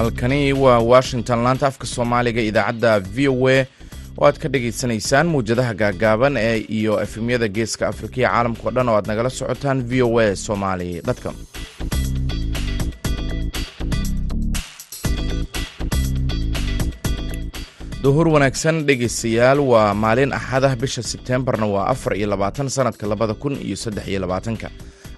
halkani waa washington. Laanta soomaaliga idaacadda v o a oo aad ka dhagaysanaysaan muwjadaha gaagaaban ee iyo efemyada geeska afrika iyo caalamkao dhan oo aad nagala socotaan v o a somali com. Duhur wanaagsan dhegaystayaal waa maalin axadah bisha sebteembarna waa afar iyo labaatan sanadka labada kun iyo saddex iyo labaatanka.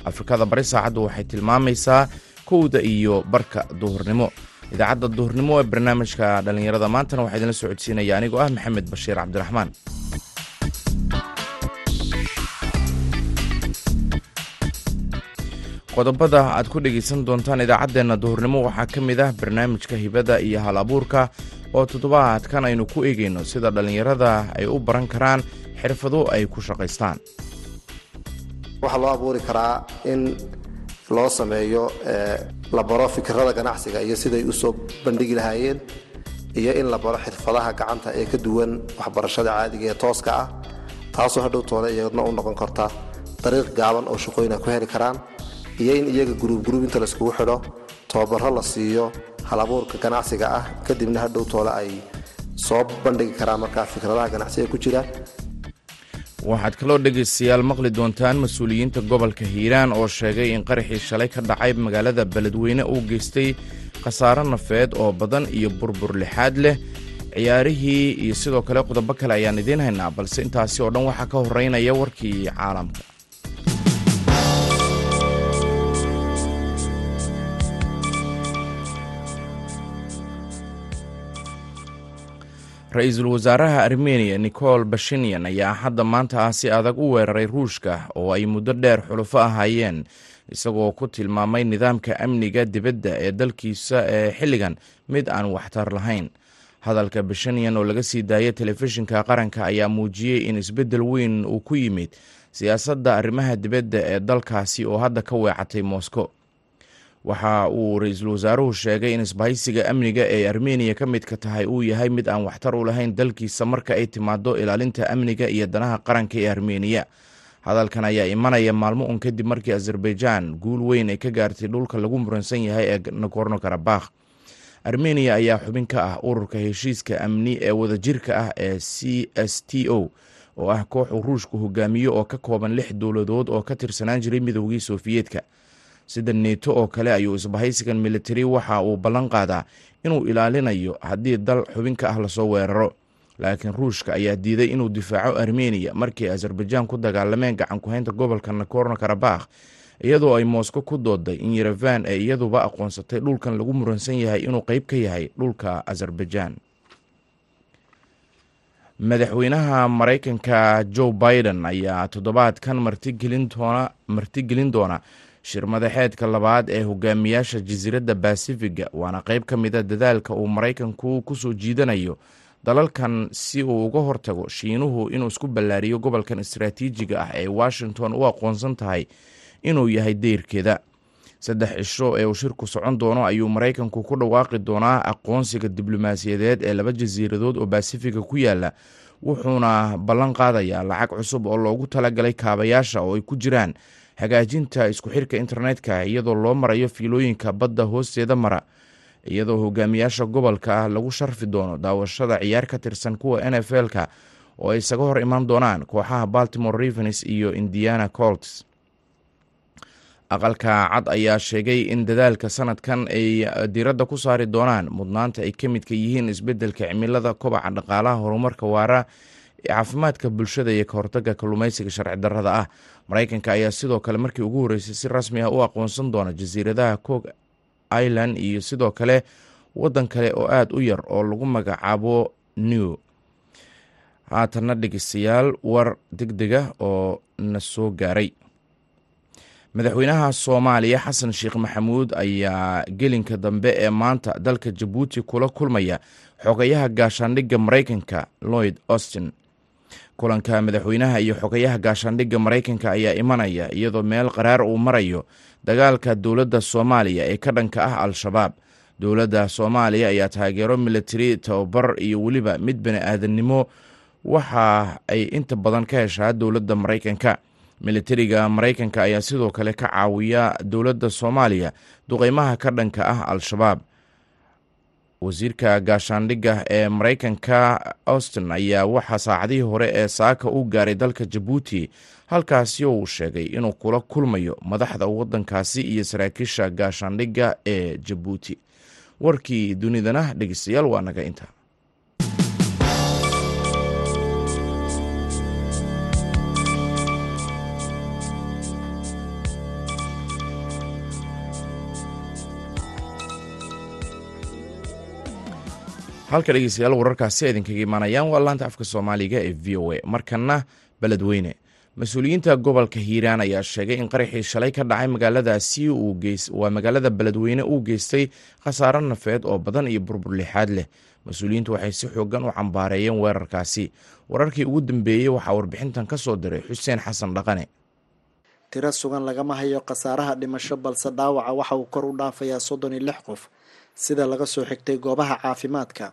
Afrikada bari saacaddu waxay tilmaamaysaa kowda iyo barka duhurnimo idaacadda duhurnimo ee barnaamijka dhallinyarada maantana waxaa idinla socodsiinaya anigoo ah maxamed bashiir cabdiraxmaan. Qodobada aad ku dhegaysan doontaan idaacaddeenna duhurnimo waxaa ka mid ah barnaamijka hibada iyo hal abuurka oo toddobaadkan aynu ku eegayno sida dhallinyarada ay u baran karaan xirfado ay ku shaqaystaan loo sameeyo la baro fikirada ganacsiga iyo siday u soo bandhigi lahaayeen iyo in la baro xirfadaha gacanta ee ka duwan waxbarashada caadiga ee tooska ah. Taasoo hadhow toole iyadna u noqon karta dariiq gaaban oo shaqooyin ay ku heli karaan iyo in iyaga guruub guruub inta laiskugu xidho tababaro la siiyo halabuurka ganacsiga ah. Kadibna hadhow toole ay soo bandhigi karaan markaa fikradaha ganacsiga ku jira waxaad kaloo dhegaystayaal maqli doontaan mas'uuliyiinta gobolka hiiraan oo sheegay in qaraxii shalay ka dhacay magaalada beledweyne uu geystay khasaaro nafeed oo badan iyo burbur lixaad leh. Ciyaarihii iyo sidoo kale qodobo kale ayaan idiin haynaa balse intaasi oo dhan waxaa ka horeynaya warkii caalamka ra'iisul wasaaraha armeniya nicol bashinyan ayaa hadda maanta ah si adag u weeraray ruushka oo ay muddo dheer xulufo ahaayeen isagoo ku tilmaamay nidaamka amniga dibadda ee dalkiisa ee xilligan mid aan waxtar lahayn. Hadalka bashinyan oo laga sii daayay telefishinka qaranka ayaa muujiyey in isbeddel weyn uu ku yimid siyaasadda arrimaha dibadda ee dalkaasi oo hadda ka weecatay moscow waxa uu ra'iisul wasaaruhu sheegay in isbahaysiga amniga ee armeniya ka midka tahay uu yahay mid aan waxtar u lahayn dalkiisa marka ay timaado ilaalinta amniga iyo danaha qaranka ee armeniya hadalkan ayaa imanaya maalmo un kadib markii azerbaijan guul weyn ay ka gaartay dhulka lagu muransan yahay ee nagorno karabakh armeniya ayaa xubin ka ah ururka heshiiska amni ee wadajirka ah ee c s t o oo ah koox uu ruushku hogaamiyo oo ka kooban lix dowladood oo ka tirsanaan jiray midoogii sofiyeetka sida neeto oo kale ayuu isbahaysigan militari waxa uu ballan qaadaa inuu ilaalinayo haddii dal xubinka ah la soo weeraro. Laakiin ruushka ayaa diiday inuu difaaco armeniya markii azerbaijan ku dagaalameen gacan ku-haynta gobolka nakorno karabakh iyadoo ay mosco ku dooday in yerevan ay iyaduba aqoonsatay dhulkan lagu muransan yahay inuu qeyb ka yahay dhulka azerbaijan. Madaxweynaha maraykanka joe biden ayaa toddobaadkan martigelin doona shir madaxeedka labaad ee hogaamiyaasha jasiiradda basifiga waana qeyb ka mida dadaalka uu maraykanku ku soo jiidanayo dalalkan si uu uga hortago shiinuhu inuu isku ballaariyo gobolkan istaraatiijiga ah ee washington. U aqoonsan tahay inuu yahay deyrkeeda. Saddex cisho ee uu shirku socon doono ayuu maraykanku ku dhawaaqi doonaa aqoonsiga diblomaasiyadeed ee laba jasiiradood oo basifiga ku yaalla wuxuuna ballan qaadayaa lacag cusub oo loogu talagalay kaabayaasha oo ay ku jiraan hagaajinta isku xirka internetka iyadoo loo marayo fiilooyinka badda hoosteeda mara iyadoo hogaamiyaasha gobolka ah lagu sharfi doono daawashada ciyaar ka tirsan kuwa n f l-ka oo ay isaga hor imaan doonaan kooxaha baltimore revens iyo indiana colts. Aqalka cad ayaa sheegay in dadaalka sanadkan ay diiradda ku saari doonaan mudnaanta ay ka midka yihiin isbeddelka cimilada kobaca dhaqaalaha horumarka waara caafimaadka bulshada iyo ka hortaga kalluumeysiga sharci darrada ah. Maraykanka ayaa sidoo kale markii ugu horreysay si rasmi ah u aqoonsan doona jasiiradaha cook island iyo sidoo kale waddan kale oo aada u yar oo lagu magacaabo new. Haatanna dhegeystayaal war deg dega oo na soo gaaray. Madaxweynaha soomaaliya xasan sheekh maxamuud ayaa gelinka dambe ee maanta dalka jabuuti kula kulmaya xogayaha gaashaandhigga maraykanka lloyd austin kulanka madaxweynaha iyo xogayaha gaashaandhigga maraykanka ayaa imanaya iyadoo meel qaraar uu marayo dagaalka dowladda soomaaliya ee ka dhanka ah al-shabaab. Dowladda soomaaliya ayaa taageero militari tababar iyo weliba mid bani aadamnimo waxa ay inta badan ka heshaa dowladda maraykanka. Militariga maraykanka ayaa sidoo kale ka caawiya dowladda soomaaliya duqeymaha ka dhanka ah al-shabaab wasiirka gaashaandhigga ee maraykanka austin ayaa waxaa saacadihii hore ee saaka u gaaray dalka jabuuti halkaasi uu sheegay inuu kula kulmayo madaxda waddankaasi iyo saraakiisha gaashaandhigga ee jabuuti. Warkii dunidana dhegeystayaal waa naga inta halka dhegeystayaal wararkaasi idinkaga imaanayaan waa laanta afka soomaaliga ee v o a. Markana beledweyne mas'uuliyiinta gobolka hiiraan ayaa sheegay in qaraxii shalay ka dhacay magaaladaasi waa magaalada beledweyne uu geystay khasaaro nafeed oo badan iyo burbur lixaad leh. Mas'uuliyiintu waxay si xoogan u cambaareeyeen weerarkaasi. Wararkii ugu dambeeyey waxaa warbixintan ka soo diray xuseen xasan dhaqane. Tiro sugan lagama hayo khasaaraha dhimasho balse dhaawaca waxa uu kor u dhaafayaa soddon iyo lix qof sida laga soo xigtay goobaha caafimaadka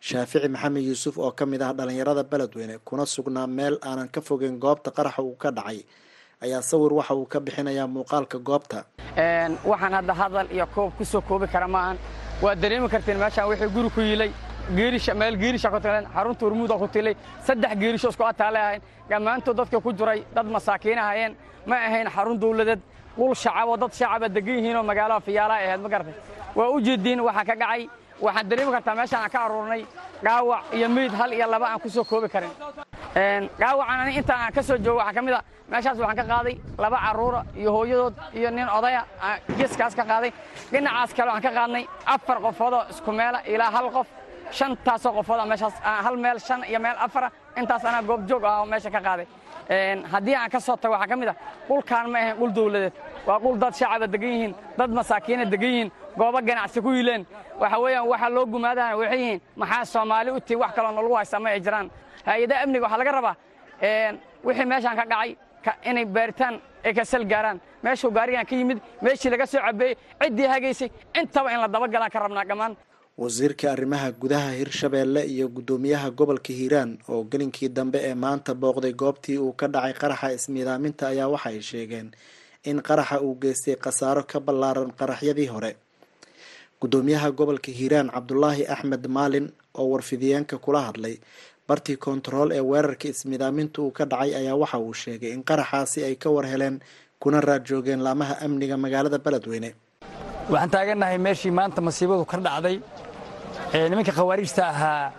shaafici maxamed yuusuf oo ka mid ah dhalinyarada beledweyne kuna sugnaa meel aanan ka fogeyn goobta qaraxa uu ka dhacay. Ayaa sawir waxa uu ka bixinayaa muuqaalka goobta. Waxaan hadda hadal iyo koob ku soo koobi kara maahan waad dareemi karteen meeshaan wixii guri ku yilay. Meel geerisha ku xarunta hormuuda ku tilay. Saddex geerisho isku ataale ahayn. Dhammaantood dadka ku jiray dad masaakiin ahayeen ma ahayn xarun dawladeed dhul shacabo dad shacaba degan yihiinoo magaalaha fiyaalaha ahayd ma garatay waa u jeediin waxaa ka dhacay waxaad dareemi kartaa meeshaan aan ka aruurnay dhaawac iyo meyd hal iyo laba aan ku soo koobi karin. Dhaawacan ani inta aan ka soo joogo waxaa ka mid a meeshaas waxaan ka qaaday laba carruura iyo hooyadood iyo nin odaya geeskaas ka qaaday. Dhinacaas kale waxaan ka qaadnay afar qofoodoo isku meela ilaa hal qof. Shantaasoo qofooda meeshaas hal meel shan iyo meel afara intaas anaa goobjoog ah oo meesha ka qaaday haddii aan ka soo tago waxaa ka mid a dhulkaan ma ahayn dhul dawladeed. Waa dhul dad shacaba degan yihiin dad masaakiina degan yihiin goobo ganacsi ku yileen. Waxa weeyaan waxaa loo gumaadana waxay yihiin maxaa soomaali u tihi wax kaloo nalagu haysta ma ay jiraan. Hay'adaha amniga waxaa laga rabaa wixii meeshaan ka dhacay inay baaritaan ay ka sal gaaraan. Meeshuu gaarigan ka yimid meeshii laga soo cabeeyey ciddii hagaysay. Intaba in la dabagalaan ka rabnaa dhammaan wasiirka arrimaha gudaha hirshabeelle iyo guddoomiyaha gobolka hiiraan oo gelinkii dambe ee maanta booqday goobtii uu ka dhacay qaraxa ismiidaaminta ayaa waxay sheegeen in qaraxa uu geystay khasaaro ka ballaaran qaraxyadii hore. Guddoomiyaha gobolka hiiraan cabdulaahi axmed maalin oo warfidiyeenka kula hadlay bartii kontarool ee weerarka ismiidaaminta uu ka dhacay ayaa waxa uu sheegay in qaraxaasi ay ka war heleen kuna raad joogeen laamaha amniga magaalada beledweyne. Waxaan taagannahay meeshii maanta masiibadu ka dhacday nimanka khawaariijta ahaa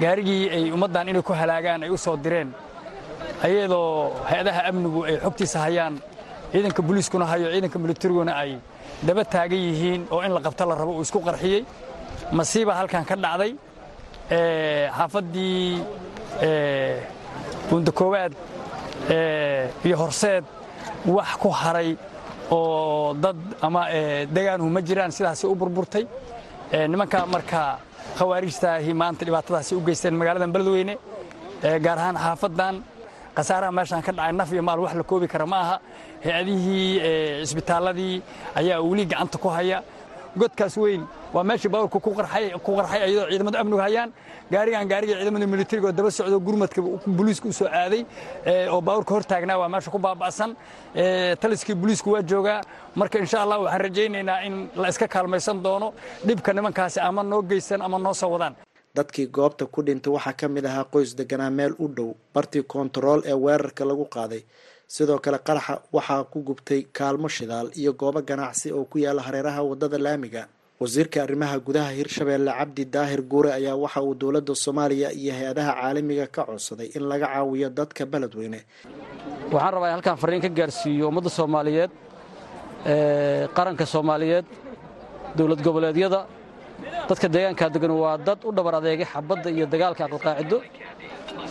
gaarigii ay ummaddan inay ku halaagaan ay u soo direen ayadoo hay'adaha amnigu ay xogtiisa hayaan ciidanka booliiskuna hayo ciidanka militariguna ay daba taagan yihiin oo in la qabta la rabo uu isku qarxiyey. Masiiba halkan ka dhacday xaafaddii buunda koowaad iyo horseed wax ku haray oo dad ama degaanuhu ma jiraan sidaasi u burburtay nimanka marka khawaarijtaahi maanta dhibaatadaasi u geysteen magaaladan beledweyne gaar ahaan xaafaddan khasaaraha meeshaan ka dhacay naf iyo maal wax la koobi kara ma aha. Hay'adihii cisbitaalladii ayaa weli gacanta ku haya godkaas weyn. Waa meeshii baaburka ku qarxay ayadoo ciidamada amnigu hayaan. Gaarigan gaarigii ciidamada militariga oo daba socdo gurmadka booliiska u soo aaday oo baaburka hor taagnaa waa meesha ku baaba'san. Taliskii booliisku waa joogaa. Marka insha allah waxaan rajaynaynaa in la iska kaalmaysan doono dhibka nimankaasi ama noo geysan ama noo soo wadaan. Dadkii goobta ku dhintay waxaa ka mid ahaa qoys deganaa meel u dhow bartii kontarool ee weerarka lagu qaaday sidoo kale qaraxa waxaa ku gubtay kaalmo shidaal iyo goobo ganacsi oo ku yaalla hareeraha waddada laamiga. Wasiirka arrimaha gudaha hirshabeelle cabdi daahir guure ayaa waxa uu dowladda soomaaliya iyo hay'adaha caalamiga ka codsaday in laga caawiyo dadka beledweyne. Waxaan rabaa in halkaan farriin ka gaarsiiyo ummadda soomaaliyeed qaranka soomaaliyeed dowlad goboleedyada. Dadka deegaankaa degan waa dad u dhabar adeegay xabadda iyo dagaalka aqalqaacido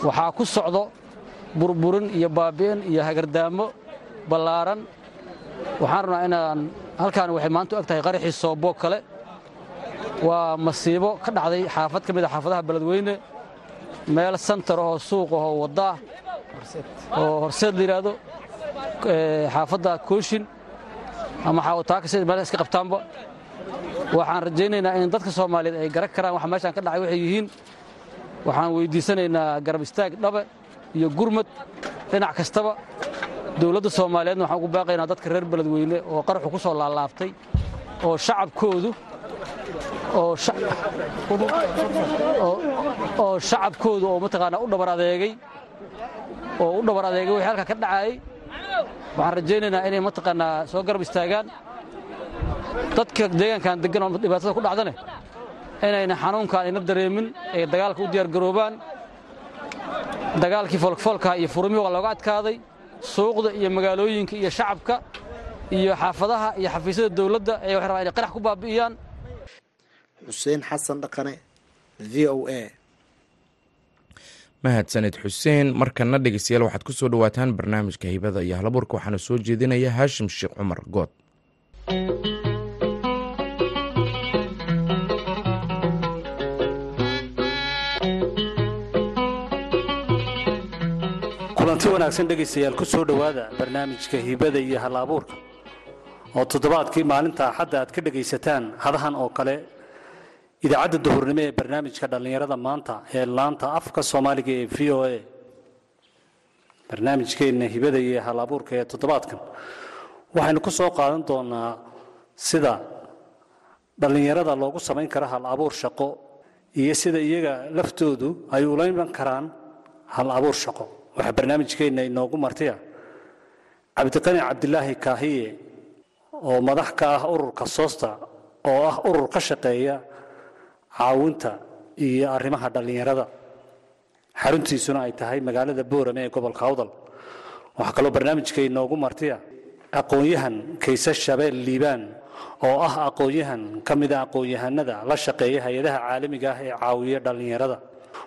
waxaa ku socdo burburin iyo baabi'in iyo hagardaamo ballaaran. Waxaan rabnaa inaan halkaan waxay maanta u eg tahay qaraxii sooboog kale. Waa masiibo ka dhacday xaafad ka mid a xaafadaha beledweyne meel santar ahoo suuq ahoo waddaah oo horseed la yidhaahdo xaafadda kooshin ama taakasida meelaha iska qabtaanba. Waxaan rajaynaynaa in dadka soomaaliyeed ay garan karaan. Waxa meeshaan ka dhacay waxay yihiin. Waxaan weyddiisanaynaa garab istaag dhabe iyo gurmad dhinac kastaba. Dowladda soomaaliyeedna waxaan ugu baaqaynaa dadka reer beledweyne oo qaraxu ku soo laalaabtay oo shacabkoodu oo sha- oo- mataqaanaa u dhabar adeegay oo u dhabar adeegay wixii halka ka dhacayay waxaan rajaynaynaa inay mataqaanaa soo garab istaagaan. Dadka deegaankan deggan oo dhibaatada ku dhacdane inayna xanuunkaan ayna dareemin ay dagaalka u diyaargaroobaan dagaalkii foolkfoolka iyo furumihii waa looga adkaaday suuqda iyo magaalooyinka iyo shacabka iyo xaafadaha iyo xafiisyada dowladda ee waxay rabaan inay qarax ku baabi'iyaan. Xuseen xasan dhaqane v o a. Mahadsanid xuseen markana dhegeystayaal waxaad ku soo dhowaataan barnaamijka hibada iyo halabuurka waxaana soo jeedinaya haashim sheekh cumar good kulanti wanaagsan dhegaystayaal ku soo dhowaada barnaamijka hibada iyo hal-abuurka oo toddobaadkii maalinta axadda aad ka dhegaysataan hadahan oo kale. Idaacadda duhurnimo ee barnaamijka dhallinyarada maanta ee laanta afka soomaaliga ee v o a. Barnaamijkeenna hibada iyo hal-abuurka ee toddobaadkan. Waxaynu ku soo qaadan doonaa sida dhallinyarada loogu samayn karo hal-abuur shaqo iyo sida iyaga laftoodu ay ula iman karaan hal-abuur shaqo waxaa barnaamijkeenna inoogu martaya cabdiqani cabdilaahi kaahiye oo madax ka ah ururka soosta oo ah urur ka shaqeeya caawinta iyo arrimaha dhallinyarada xaruntiisuna ay tahay magaalada boorame ee gobolka awdal waxaa kaloo barnaamijka inoogu martiya aqoon-yahan kayse shabeel liibaan oo ah aqoon-yahan ka mida aqoon-yahanada la shaqeeya hay'adaha caalamiga ah ee caawiya dhallinyarada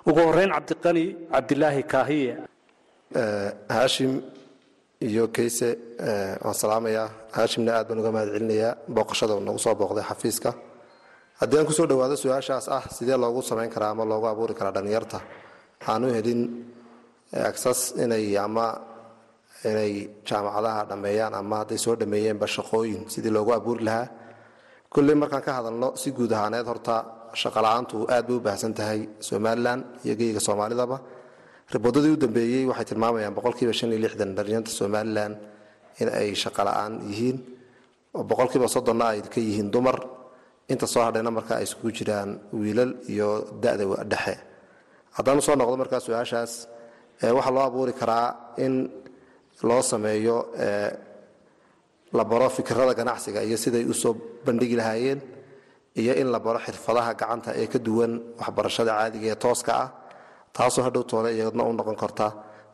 ugu horeyn cabdiqani cabdilaahi kaahiye haashim iyo kayse waan salaamayaa haashimna aad baan uga mahad celinayaa booqashada nagu soo booqday xafiiska. Haddii aan ku soo dhowaado su'aashaas ah sidee loogu samayn karaa ama loogu abuuri karaa dhallinyarta? Aanu helin agsas inay ama inay jaamacadaha dhammeeyaan ama hadday soo dhameeyeenba shaqooyin sidii loogu abuuri lahaa. Kulley markaan ka hadalno si guud ahaaneed horta shaqala-aantu aad bay u baahsan tahay somalilan iyo geyga soomaalidaba riboodadii u dambeeyey waxay tilmaamayaan boqolkiiba shan iyo lixdan dhalinyarta somalilan in ay shaqala-aan yihiin oo boqolkiiba soddonna ay ka yihiin dumar. Inta soo hadhayna marka ay isugu jiraan wiilal iyo da-da dhexe. Haddaan u soo noqdo markaa su'aashaas waxaa loo abuuri karaa in loo sameeyo la baro fikirada ganacsiga iyo siday u soo bandhigi lahaayeen iyo in la baro xirfadaha gacanta ee ka duwan waxbarashada caadiga ee tooska ah taasoo hadhow toole iyadna u noqon karta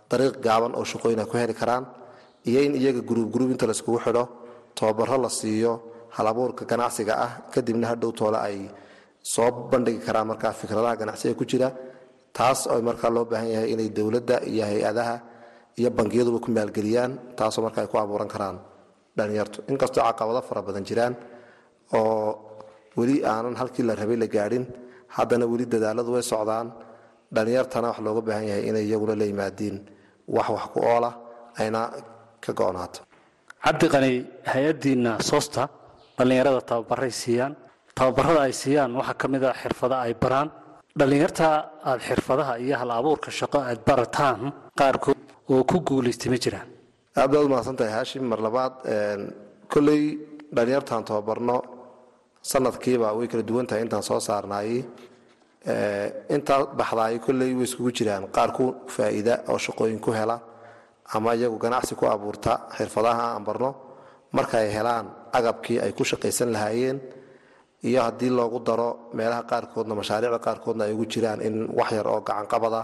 dariiq gaaban oo shaqooyina ku heli karaan. Iyo in iyaga guruub guruub inta laiskugu xidho tababaro la siiyo halabuurka ganacsiga ah kadibna hadhow toole ay soo bandhigi karaan markaa fikradaha ganacsiga ku jira. Taas oo markaa loo baahan yahay inay dowladda iyo hay'adaha iyo bangiyaduba ku maalgeliyaan taasoo marka ay ku abuuran karaan dhalinyartu inkastoo caqabado fara badan jiraan oo weli aanan halkii la rabay la gaadhin haddana weli dadaaladu way socdaan dhalinyartana wax looga baahan yahay inay iyaguna la yimaadiin wax wax ku oola ayna ka go-naato cabdiqani hay'addiinna soosta dhallinyarada tababaray siiyaan tababarada ay siiyaan waxaa ka mid a xirfada ay baraan. Dhallinyarta aad xirfadaha iyo hal abuurka shaqo aad barataan qaarkood oo ku guulaystay ma jiraan. Aad baad umahadsan tahay haashim. Mar labaad kolley dhalinyartaan tababarno sanadkiiba way kala duwan tahay intaan soo saarnaayey intaa baxdaay kolley way iskugu jiraan. Qaar ku faa'iida oo shaqooyin ku hela ama iyagu ganacsi ku abuurta xirfadaha aan barno. Marka ay helaan agabkii ay ku shaqaysan lahaayeen iyo haddii loogu daro meelaha qaarkoodna mashaariicda qaarkoodna ay ugu jiraan in wax yar oo gacanqabada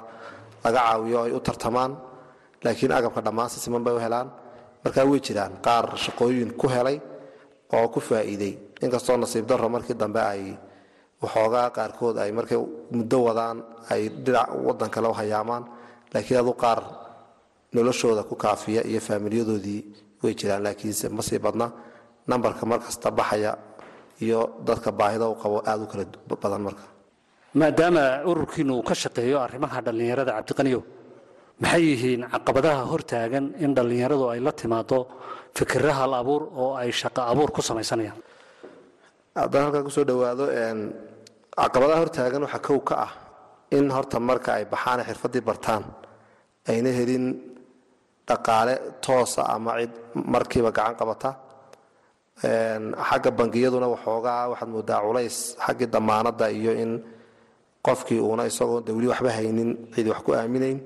laga caawiyo ay u tartamaan. Laakiin agabka dhammaan si siman bay u helaan. Markaa way jiraan. Qaar shaqooyin ku helay oo ku faa'iiday. Inkastoo nasiib darro markii dambe ay waxoogaa qaarkood ay markay muddo wadaan ay dhinac wadan kale hayaamaan laakiin adu qaar noloshooda ku kaafiya iyo faamilyadoodii way jiraan. Laakiinse ma sii badna nambarka markasta baxaya iyo dadka baahida u qabo aada u kala badan marka. Maadaama ururkiinu uu ka shaqeeyo arrimaha dhallinyarada cabdiqaniyow maxay yihiin caqabadaha hortaagan in dhallinyaradu ay la timaado fikira hal abuur oo ay shaqo abuur ku samaysanayaan haddaan halkaa ku soo dhowaado caqabadaha hortaagan waxaa kow ka ah in horta marka ay baxaan xirfadii bartaan ayna helin dhaqaale toosa ama cid markiiba gacan qabata. Xagga bangiyaduna waxoogaa waxaad moodaa culays xaggii damaanadda iyo in qofkii uuna isagoo de weli waxba haynin cidi wax ku aaminayn.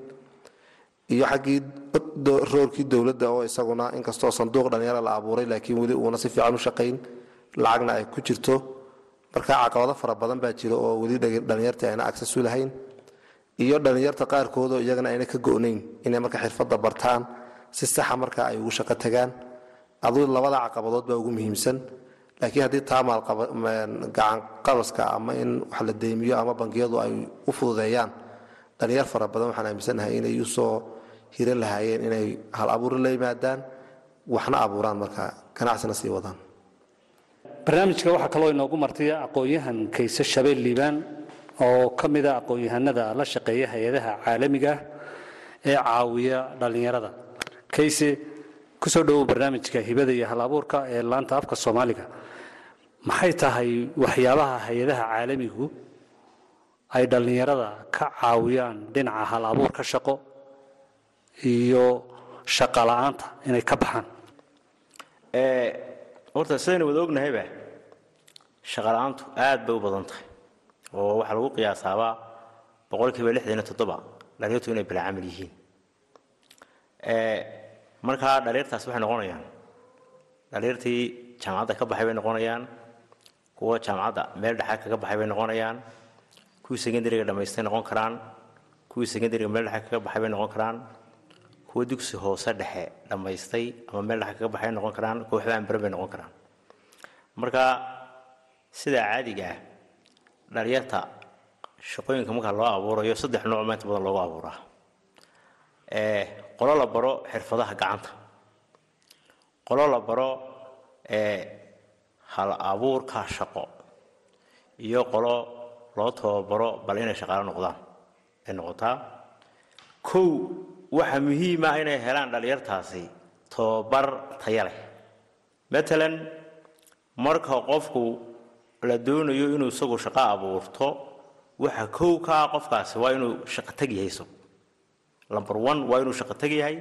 Iyo xaggii roorkii dowladda oo isaguna inkastoo sanduuq dhalinyara la abuuray laakiin weli uuna si fiican u shaqayn lacagna ay ku jirto. Marka caqabado fara badan baa jira oo weli dhalinyartii ayna agsas u lahayn. Iyo dhalinyarta qaarkoodoo iyagana ayna ka go'nayn inay marka xirfadda bartaan si saxa marka ay ugu shaqo tagaan. Aduu labada caqabadood baa ugu muhiimsan. Laakiin haddii taamaal gacan qabaska ama in wax la deymiyo ama bangiyadu ay u fududeeyaan dhalinyar fara badan waxaan aaminsanahay inay u soo hiran lahaayeen inay hal abuuri la yimaadaan waxna abuuraan marka ganacsina sii wadaan barnaamijka waxaa kaloo inoogu martaya aqoon-yahan kayse shabeel liibaan oo ka mida aqoon-yahanada la shaqeeya hay'adaha caalamiga ah ee caawiya dhallinyarada. Kayse ku soo dhowow barnaamijka hibada iyo hal abuurka ee laanta afka soomaaliga. Maxay tahay waxyaabaha hay'adaha caalamigu ay dhallinyarada ka caawiyaan dhinaca hal abuurka shaqo iyo shaqo la'aanta inay ka baxaan horta sidaynu wada ognahayba shaqa la'aantu aad bay u badan tahay oo waxaa lagu qiyaasaabaa boqolkiiba lixdan iyo toddoba inay bilaacamal yihiin. Markaa dhalinyartaas waxay noqonayaan dhalinyartii jaamacadda ka baxay bay noqonayaan kuwa jaamacadda meel dhexa kaga baxay bay noqonayaan kuwii secondariga dhammaystay noqon karaan kuwii secondariga meel dhexe kaga baxay bay noqon karaan kuwa dugsi hoose dhexe dhammaystay ama meel dhexe kaga baxay noqon karaan kuwa waxba aan baran bay noqon karaan. Marka sidaa caadiga ah dhalinyarta shaqooyinka marka loo abuurayo saddex nooc maanta badan loogu abuuraa. Qolo la baro xirfadaha gacanta. Qolo la baro hal abuurka shaqo. Iyo qolo loo tababaro bal inay shaqaalo noqdaan. Ay noqotaa kow waxa muhiima inay helaan dhalinyartaasi tababar taya leh. Matalan marka qofku la doonayo inuu isagu shaqo abuurto waxa kow ka ah qofkaasi waa inuu shaqo tag yahay isagu number one waa inuu shaqo tag yahay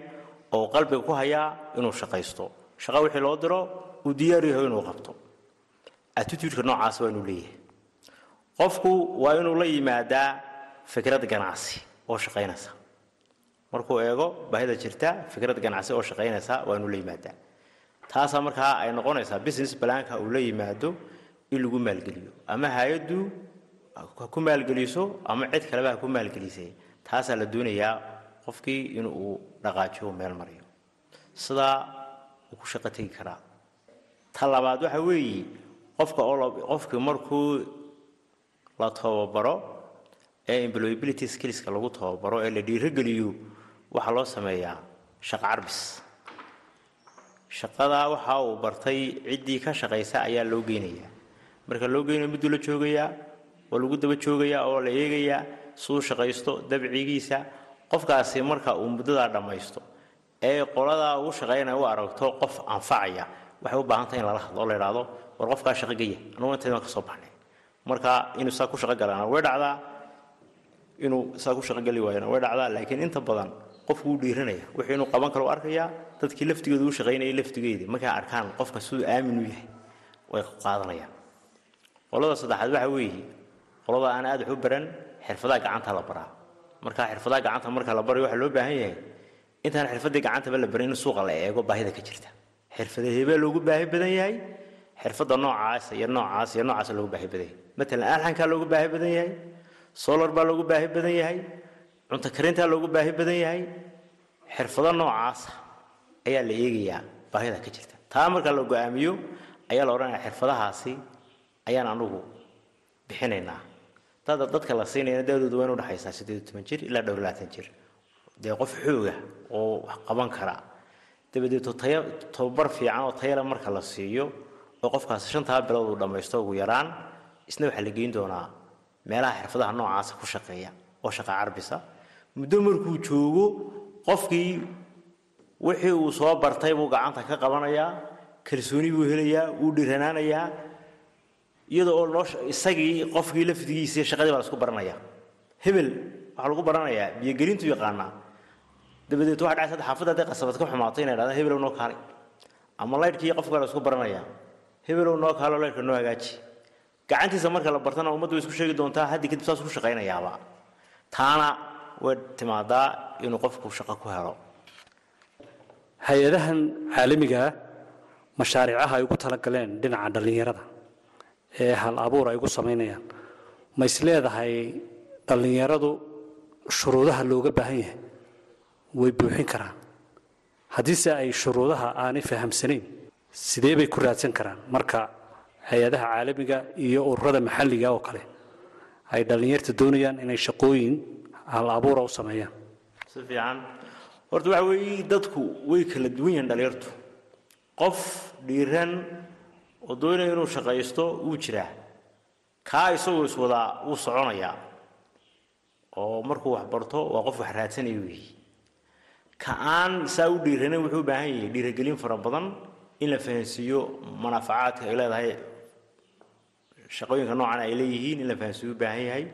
oo qalbiga ku hayaa inuu shaqaysto. Shaqa wixii loo diro uu diyaar yahay inuu qabto. Attitudeka noocaas waa inuu leeyahay. Qofku waa inuu la yimaadaa fikrad ganacsi oo shaqaynaysa markuu eego baahida jirta fikrad ganacsi oo shaqaynaysa waa inuu la yimaadaa. Taasaa markaa ay noqonaysaa business balaanka uu la yimaado in lagu maalgeliyo. Ama hay'addu ha ku maalgeliso ama cid kaleba ha ku maalgelisay taasaa la doonayaa qofkii in uu dhaqaajiyo meel mariyo. Sidaa uu ku shaqo tegi karaa. Ta labaad waxa weeye qofka qofkii markuu la tababaro ee employability skillska lagu tababaro ee la dhiirogeliyo waxaa loo sameeyaa shaqo carbis. Shaqadaa waxa uu bartay ciddii ka shaqaysa ayaa loo geynayaa. Marka loo geynayo miduu la joogayaa oo lagu daba joogayaa oo la eegayaa suu shaqaysto dabcigiisa qofkaasi marka uu muddadaa dhammaysto ee qoladaa ugu shaqaynaya u aragto qof anfacaya waxay u baahan tahay in lala hadlo oo la idhaahdo war qofkaa shaqo geya anugu intaydan ka soo baxnay. Marka inuu saa ku shaqo galaana way dhacdaa inuu saa ku shaqo gali waayana way dhacdaa laakiin inta badan qofku wuu dhiiranaya wixii inuu qaban karo u arkayaa dadkii laftigooda u shaqaynayay laftigeedii. Markay arkaan qofka siduu aamin u yahay way qaadanayaan. Qolada saddexaad waxa weeye qolada aan aad wax u baran xirfadaha gacanta la baraa. Marka xirfadaha gacanta marka la barayo waxaa loo baahan yahay intaan xirfadii gacantaba la barin in suuqa la eego baahida ka jirta. Xirfadahebee loogu baahi badan yahay xirfadda noocaas iyo noocaas iyo noocaas loogu baahi badan yahay. Matalan alxankaa loogu baahi badan yahay solar baa loogu baahi badan yahay cunto karintaa loogu baahi badan yahay. Xirfado noocaasa ayaa la eegayaa baahida ka jirta. Taa marka la go'aamiyo ayaa la odhanaya xirfadahaasi ayaan anugu bixinaynaa. Dada dadka la siinayana daadoodu waa dhexaysaa siddeed toban jir ilaa dhowr labaatan jir. Dee qof xooga oo wax qaban kara. Dabadeeto taya tababar fiican oo tayale marka la siiyo oo qofkaasi shantaa bilood uu dhammaysto ugu yaraan isna waxaa la geyn doonaa meelaha xirfadaha noocaasa ku shaqeeya oo shaqa carbisa muddo markuu joogo qofkii wixii uu soo bartay buu gacanta ka qabanayaa kalsooni buu helayaa wuu dhiranaanayaa iyada oo isagii qofkii lafdigiisii shaqadii baa la isku baranaya hebel waxaa lagu baranayaa biyogelintu yaqaanaa. Dabadeed waxa dhacay saddex xaafadda hadday qasabad ka xumaatay inay dhahda hebelow noo kaalay. Ama laydhkii qofka la isku baranayaa hebelow noo kaalo leerka noo hagaaji. Gacantiisa marka la bartana ummaddu way isku sheegi doontaa haddii kadib saas ku shaqaynayaaba. Taana way timaadaa inuu qofku shaqo ku helo. Hay'adahan caalamigaa mashaariicaha ay ugu talagaleen dhinaca dhallinyarada ee hal abuur ay ugu samaynayaan ma is leedahay dhallinyaradu shuruudaha looga baahan yahay? Way buuxin karaan. Haddiise ay shuruudaha aanay fahamsanayn sidee bay ku raadsan karaan? Marka hay'adaha caalamiga iyo ururada maxalliga oo kale ay dhallinyarta doonayaan inay shaqooyin hal abuura u sameeyaan si fiican. Horta waxa weeye dadku way kala duwan yihiin dhalinyartu qof dhiiran oo doonaya inuu shaqaysto wuu jiraa. Kaa isagoo iswadaa wuu soconayaa oo markuu wax barto waa qof wax raadsanaya weeye ka aan saa u dhiiranin wuxuu u baahan yahay dhiiragelin fara badan in la fahansiiyo manaafacaadka ay leedahay. Shaqooyinka noocan ay leeyihiin in la fahansiiyo u baahan yahay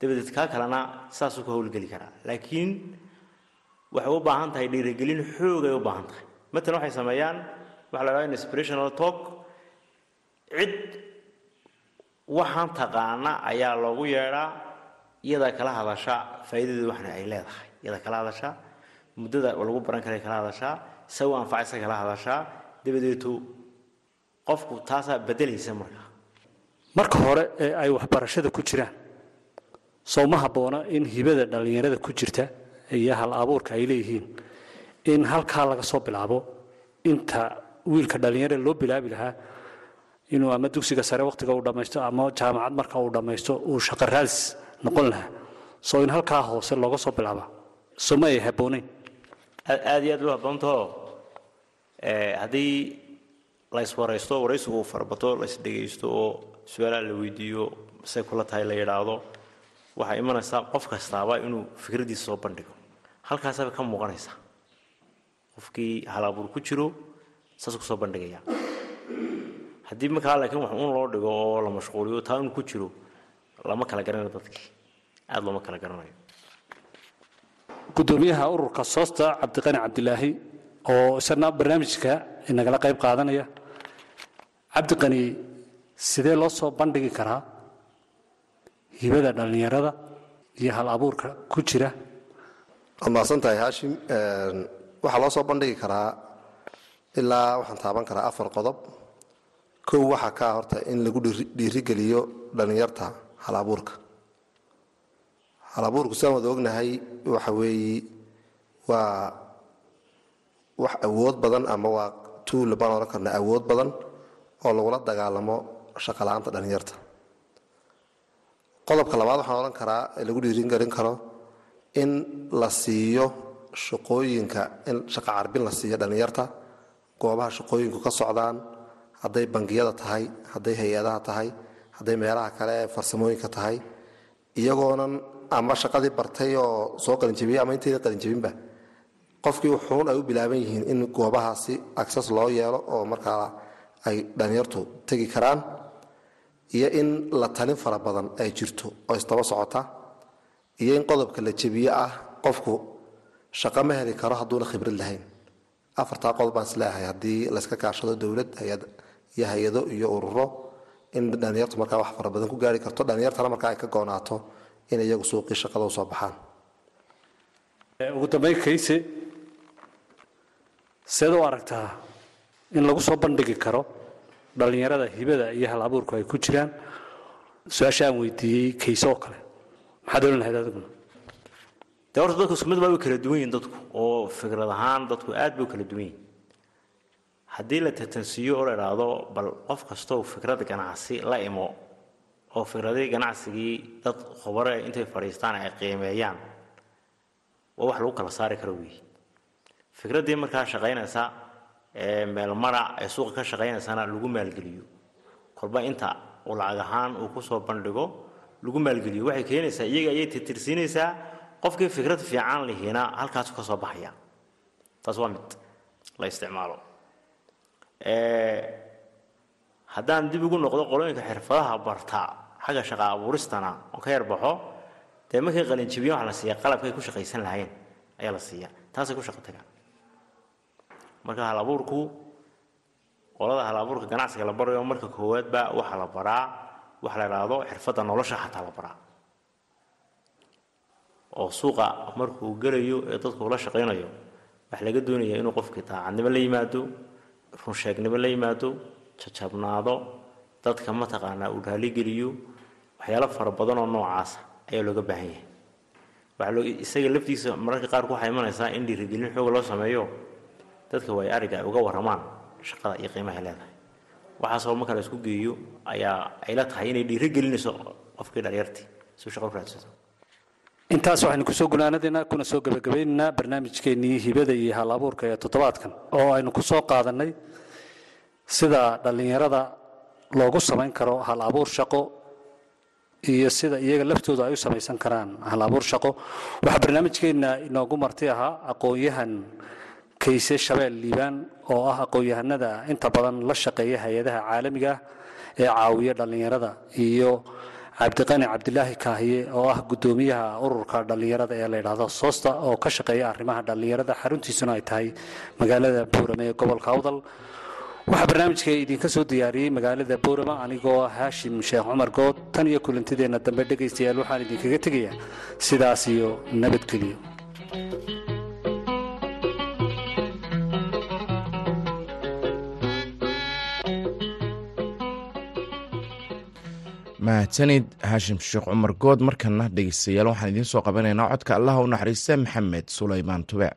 dabadeed kaa kalena saasuu ka howlgeli karaa. Laakiin waxay u baahan tahay dhiirigelin xoogay u baahan tahay. Matalan waxay sameeyaan waxa la inspirational talk. Cid waxaan taqaana ayaa loogu yeedhaa iyadaa kala hadasha faa'iidadeedu waxna ay leedahay. Iyadaa kala hadasha muddada lagu baran karay kala hadashaa isagu anfacaysa kala hadashaa dabadeetu qofku taasaa bedelaysa marka marka hore ee ay waxbarashada ku jiraan soo ma habboona in hibada dhallinyarada ku jirta iyo hal abuurka ay leeyihiin in halkaa laga soo bilaabo inta wiilka dhallinyarada loo bilaabi lahaa inuu ama dugsiga sare wakhtiga uu dhammaysto ama jaamacad marka uu dhammaysto uu shaqo raadis noqon lahaa. Soo in halkaa hoose looga soo bilaaba soo ma ay habboonayn. Aad iyo aad u habboontaho haddii la iswaraysto waraysigu uu farabato la isdhegaysto oo su'aalaha la weydiiyo say kula tahay la yidhaahdo waxaa imanaysaa qof kastaaba inuu fikraddiisa soo bandhigo. Halkaasaba ka muuqanaysa. Qofkii halabuur ku jiro saas ku soo bandhigaya. Haddii markaa laakiin wax un loo dhigo oo la mashquuliyo taa inu ku jiro lama kala garanayo dadkii. Aada looma kala garanayo. Gudoomiyaha ururka soosta cabdiqani cabdilaahi oo isagna barnaamijka inagala qayb qaadanaya. Cabdiqani sidee loo soo bandhigi karaa hibada dhallinyarada iyo hal abuurka ku jira. Waad mahadsan tahay haashim waxaa loo soo bandhigi karaa ilaa waxaan taaban karaa afar qodob. Kow waxaa kaa horta in lagu dhiirigeliyo dhallinyarta hal abuurka. Hal abuurku sidaan wada ognahay waxa weeye waa wax awood badan ama waa tuul baan odhan karna awood badan oo lagula dagaalamo shaqala-aanta dhallinyarta qodobka labaad waxaan odhan karaa lagu dhiirigelin karo in la siiyo shaqooyinka in shaqa carbin la siiyo dhallinyarta goobaha shaqooyinku ka socdaan hadday bangiyada tahay hadday hay'adaha tahay hadday meelaha kale ee farsamooyinka tahay iyagoonan ama shaqadii bartay oo soo qalinjabiyey ama intayda qalinjabinba qofkii wuxuun ay u bilaaban yihiin in goobahaasi access loo yeelo oo markaa ay dhallinyartu tegi karaan iyo in la talin fara badan ay jirto oo isdaba socota iyo in qodobka la jebiye ah qofku shaqo ma heli karo hadduuna khibrad lahayn. Afartaa qodob baan is leeyahay haddii layska kaashado dowlad iyo hay'ado iyo ururo in dhallinyartu markaa wax fara badan ku gaari karto dhallinyartana markaa ay ka goonaato in iyagu suuqii shaqada u soo baxaan. Ugu dambayn kayse seed u aragtaa in lagu soo bandhigi karo dhallinyarada hibada iyo hal abuurku ay ku jiraan su'aasha aan weydiiyey kayse oo kale. Maxaad ohan lahayd adiguna dee horta dadku isku mid baa u kala duwan yihiin dadku oo fikrad ahaan dadku aad bay u kala duwan yihiin haddii la tatansiiyo oo la idhaahdo bal qof kastoo fikrad ganacsi la imo oo fikradii ganacsigii dad khubare intay fadhiistaan ay qiimeeyaan waa wax lagu kala saari karo weeye fikraddii markaa shaqaynaysa meelmara ee suuqa ka shaqaynaysana lagu maalgeliyo. Kolba inta uu lacag ahaan uu ku soo bandhigo lagu maalgeliyo. Waxay keenaysaa iyaga ayay tirtirsiinaysaa qofkii fikrad fiican lihiina halkaasu ka baxaya. Taas waa mid la isticmaalo. Haddaan dib ugu noqdo qolooyinka xirfadaha barta xagga shaqa abuuristana oo ka yarbaxo dee markay qalinjibiyan waxa la siiya qalabkay ku shaqaysan lahayn ayaa la siiya. Taasay ku shaqo tagaan marka hal abuurku qolada halabuurka ganacsiga la barayo marka koowaadba waxaa la baraa waxa la idhaahdo xirfadda nolosha xataa la baraa. Oo suuqa markuu gelayo ee dadku ula shaqaynayo waxa laga doonayaa inuu qofkii daacadnimo la yimaado runsheegnimo la yimaado jajabnaado dadka mataqaanaa uu raaligeliyo waxyaalo fara badan oo noocaasa ayaa looga baahan yahay. Isaga laftiisa mararka qaarku waxaa imanaysaa in dhiirigelin xooga loo sameeyo dadka waay ariga ay uga warramaan shaqada iyo qiimaha leedahay. Waxaasoo marka la isku geeyo ayaa ayla tahay inay dhiirigelinayso qofkii dhalinyartii si shaqo u raadsado. Intaas waxaynu ku soo gunaanadaynaa kuna soo gebagabaynaynaa barnaamijkeennii hibada iyo hal abuurka ee toddobaadkan oo aynu ku soo qaadannay sida dhallinyarada loogu samayn karo hal abuur shaqo iyo sida iyaga laftooda ay u samaysan karaan hal abuur shaqo. Waxaa barnaamijkeenna inoogu marti ahaa aqoon-yahan kayse shabeel liibaan oo ah aqoon-yahanada inta badan la shaqeeya hay'adaha caalamiga ah ee caawiya dhallinyarada iyo cabdiqani cabdilaahi kaahiye oo ah guddoomiyaha ururka dhallinyarada ee la yidhaahdo soosta oo ka shaqeeya arrimaha dhallinyarada. Xaruntiisuna ay tahay magaalada buurame ee gobolka awdal. Waxaa barnaamijka idinka soo diyaariyey magaalada boorama anigoo ah haashim sheekh cumar good. Tan iyo kulantideenna dambe dhegaystayaal waxaan idinkaga tegayaa sidaas iyo nabadgelyo mahadsanid haashim sheekh cumar good markana dhegeystayaal waxaan idiin soo qabanaynaa codka allaha u naxariista maxamed sulaymaan tube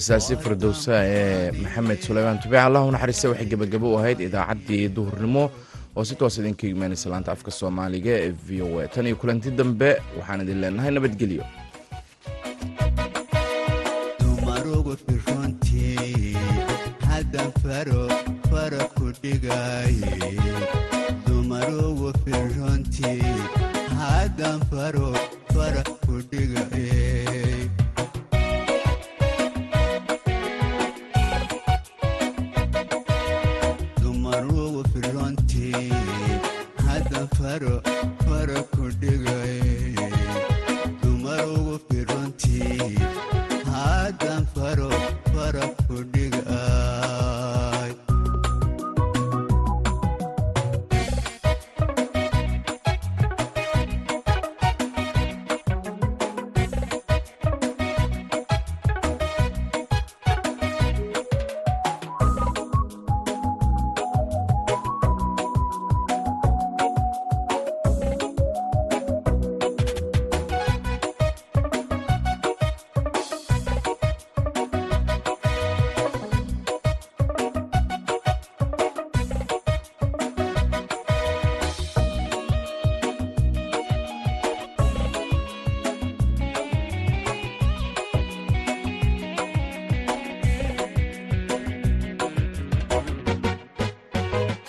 heesaasi firdowsa ee maxamed suleymaan tubic allah naxariista waxay gebagabo u ahayd idaacaddii duhurnimo oo si toos idinka imaanaysa laanta afka soomaaliga ee v o a. Tan iyo kulanti dambe waxaan idin leenahay nabadgelyo